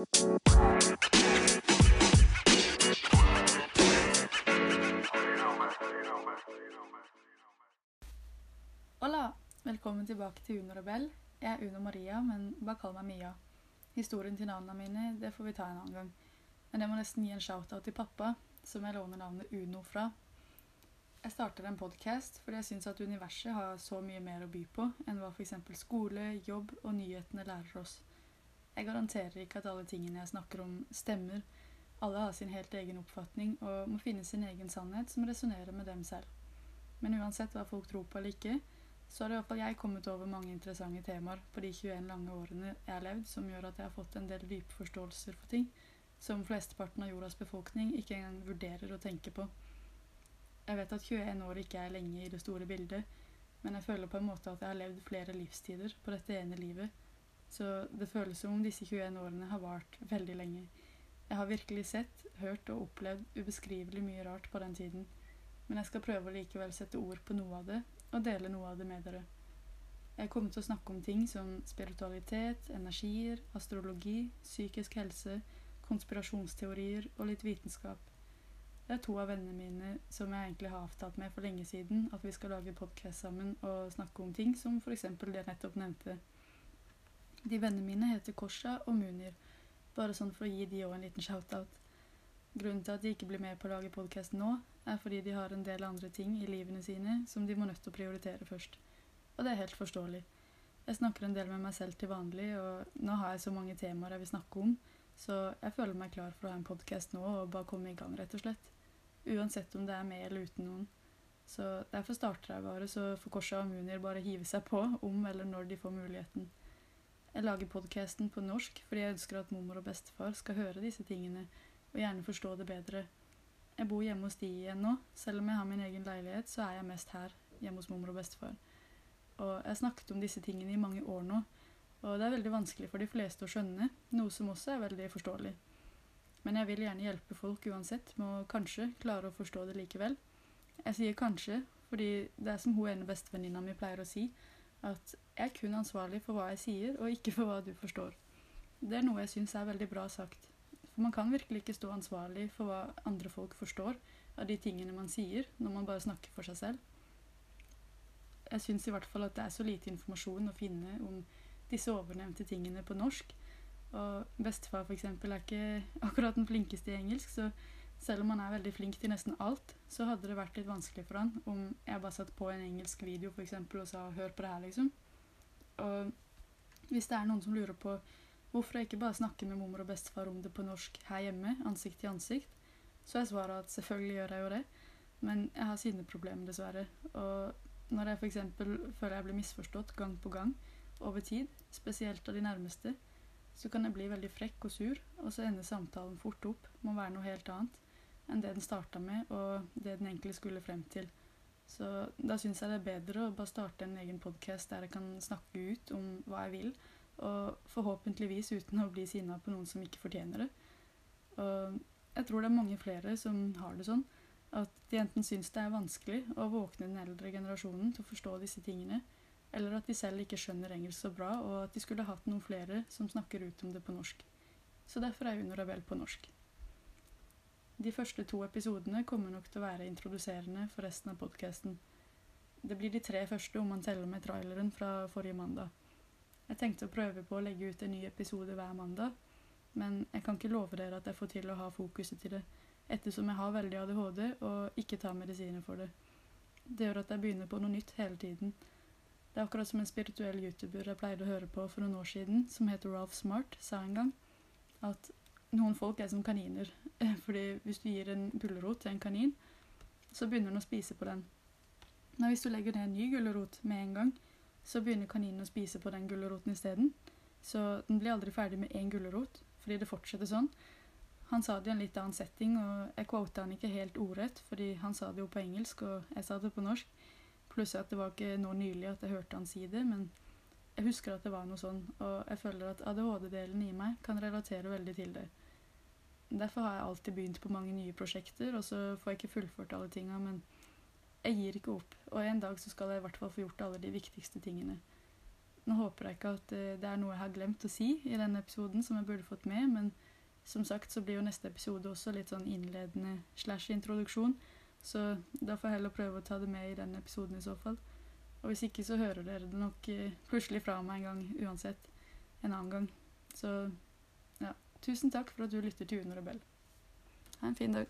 Hola! Velkommen tilbake til Uno Rebell. Jeg er Uno Maria, men bare kall meg Mia. Historien til navnene mine det får vi ta en annen gang. Men jeg må nesten gi en shout-out til pappa, som jeg låner navnet Uno fra. Jeg starter en podkast fordi jeg syns at universet har så mye mer å by på enn hva f.eks. skole, jobb og nyhetene lærer oss. Jeg garanterer ikke at alle tingene jeg snakker om, stemmer. Alle har sin helt egen oppfatning og må finne sin egen sannhet som resonnerer med dem selv. Men uansett hva folk tror på eller ikke, så har iallfall jeg kommet over mange interessante temaer på de 21 lange årene jeg har levd, som gjør at jeg har fått en del dype forståelser for ting som flesteparten av jordas befolkning ikke engang vurderer å tenke på. Jeg vet at 21 år ikke er lenge i det store bildet, men jeg føler på en måte at jeg har levd flere livstider på dette ene livet. Så det føles som om disse 21 årene har vart veldig lenge. Jeg har virkelig sett, hørt og opplevd ubeskrivelig mye rart på den tiden. Men jeg skal prøve å likevel sette ord på noe av det, og dele noe av det med dere. Jeg kommer til å snakke om ting som spiritualitet, energier, astrologi, psykisk helse, konspirasjonsteorier og litt vitenskap. Det er to av vennene mine som jeg egentlig har avtalt med for lenge siden at vi skal lage podkast sammen og snakke om ting som f.eks. det jeg nettopp nevnte. De vennene mine heter Korsa og Munir, bare sånn for å gi de òg en liten shout-out. Grunnen til at de ikke blir med på å lage podkast nå, er fordi de har en del andre ting i livene sine som de må nødt til å prioritere først. Og det er helt forståelig. Jeg snakker en del med meg selv til vanlig, og nå har jeg så mange temaer jeg vil snakke om, så jeg føler meg klar for å ha en podkast nå og bare komme i gang, rett og slett. Uansett om det er med eller uten noen. Så derfor starter jeg bare, så får Korsa og Munir bare hive seg på om eller når de får muligheten. Jeg lager podkasten på norsk fordi jeg ønsker at mormor og bestefar skal høre disse tingene, og gjerne forstå det bedre. Jeg bor hjemme hos de igjen nå. Selv om jeg har min egen leilighet, så er jeg mest her, hjemme hos mormor og bestefar. Og jeg har snakket om disse tingene i mange år nå, og det er veldig vanskelig for de fleste å skjønne, noe som også er veldig forståelig. Men jeg vil gjerne hjelpe folk uansett med å kanskje klare å forstå det likevel. Jeg sier kanskje fordi det er som hun ene bestevenninna mi pleier å si, at jeg er kun ansvarlig for hva jeg sier, og ikke for hva du forstår. Det er noe jeg syns er veldig bra sagt. For man kan virkelig ikke stå ansvarlig for hva andre folk forstår av de tingene man sier, når man bare snakker for seg selv. Jeg syns i hvert fall at det er så lite informasjon å finne om disse overnevnte tingene på norsk, og bestefar f.eks. er ikke akkurat den flinkeste i engelsk, så selv om han er veldig flink til nesten alt, så hadde det vært litt vanskelig for han om jeg bare satt på en engelsk video for eksempel, og sa 'hør på det her', liksom. Og hvis det er noen som lurer på hvorfor jeg ikke bare snakker med mormor og bestefar om det på norsk her hjemme, ansikt til ansikt, så er svaret at selvfølgelig gjør jeg jo det, men jeg har sine problemer, dessverre. Og når jeg f.eks. føler jeg blir misforstått gang på gang over tid, spesielt av de nærmeste, så kan jeg bli veldig frekk og sur, og så ender samtalen fort opp med å være noe helt annet enn det den starta med, og det den egentlig skulle frem til. Så da syns jeg det er bedre å bare starte en egen podkast der jeg kan snakke ut om hva jeg vil, og forhåpentligvis uten å bli sinna på noen som ikke fortjener det. Og jeg tror det er mange flere som har det sånn, at de enten syns det er vanskelig å våkne den eldre generasjonen til å forstå disse tingene, eller at de selv ikke skjønner engelsk så bra, og at de skulle hatt noen flere som snakker ut om det på norsk. Så derfor er Uno Rebell på norsk. De første to episodene kommer nok til å være introduserende for resten av podkasten. Det blir de tre første om man teller med traileren fra forrige mandag. Jeg tenkte å prøve på å legge ut en ny episode hver mandag, men jeg kan ikke love dere at jeg får til å ha fokuset til det, ettersom jeg har veldig ADHD og ikke tar medisiner for det. Det gjør at jeg begynner på noe nytt hele tiden, det er akkurat som en spirituell YouTuber jeg pleide å høre på for noen år siden, som heter Ralph Smart, sa en gang at noen folk er som kaniner. Fordi hvis du gir en gulrot til en kanin, så begynner den å spise på den. Men hvis du legger ned en ny gulrot med en gang, så begynner kaninen å spise på den gulroten isteden. Så den blir aldri ferdig med én gulrot, fordi det fortsetter sånn. Han sa det i en litt annen setting, og jeg quota han ikke helt ordrett, fordi han sa det jo på engelsk, og jeg sa det på norsk. Pluss at det var ikke nå nylig at jeg hørte han si det, men jeg husker at det var noe sånn, og jeg føler at ADHD-delen i meg kan relatere veldig til det. Derfor har jeg alltid begynt på mange nye prosjekter, og så får jeg ikke fullført alle tinga, men jeg gir ikke opp, og en dag så skal jeg i hvert fall få gjort alle de viktigste tingene. Nå håper jeg ikke at eh, det er noe jeg har glemt å si i denne episoden som jeg burde fått med, men som sagt så blir jo neste episode også litt sånn innledende slash introduksjon, så da får jeg heller prøve å ta det med i denne episoden i så fall. Og hvis ikke så hører dere det nok eh, plutselig fra meg en gang uansett. En annen gang. Så tusen takk for at du lytter til Une Rebell. Ha en fin dag.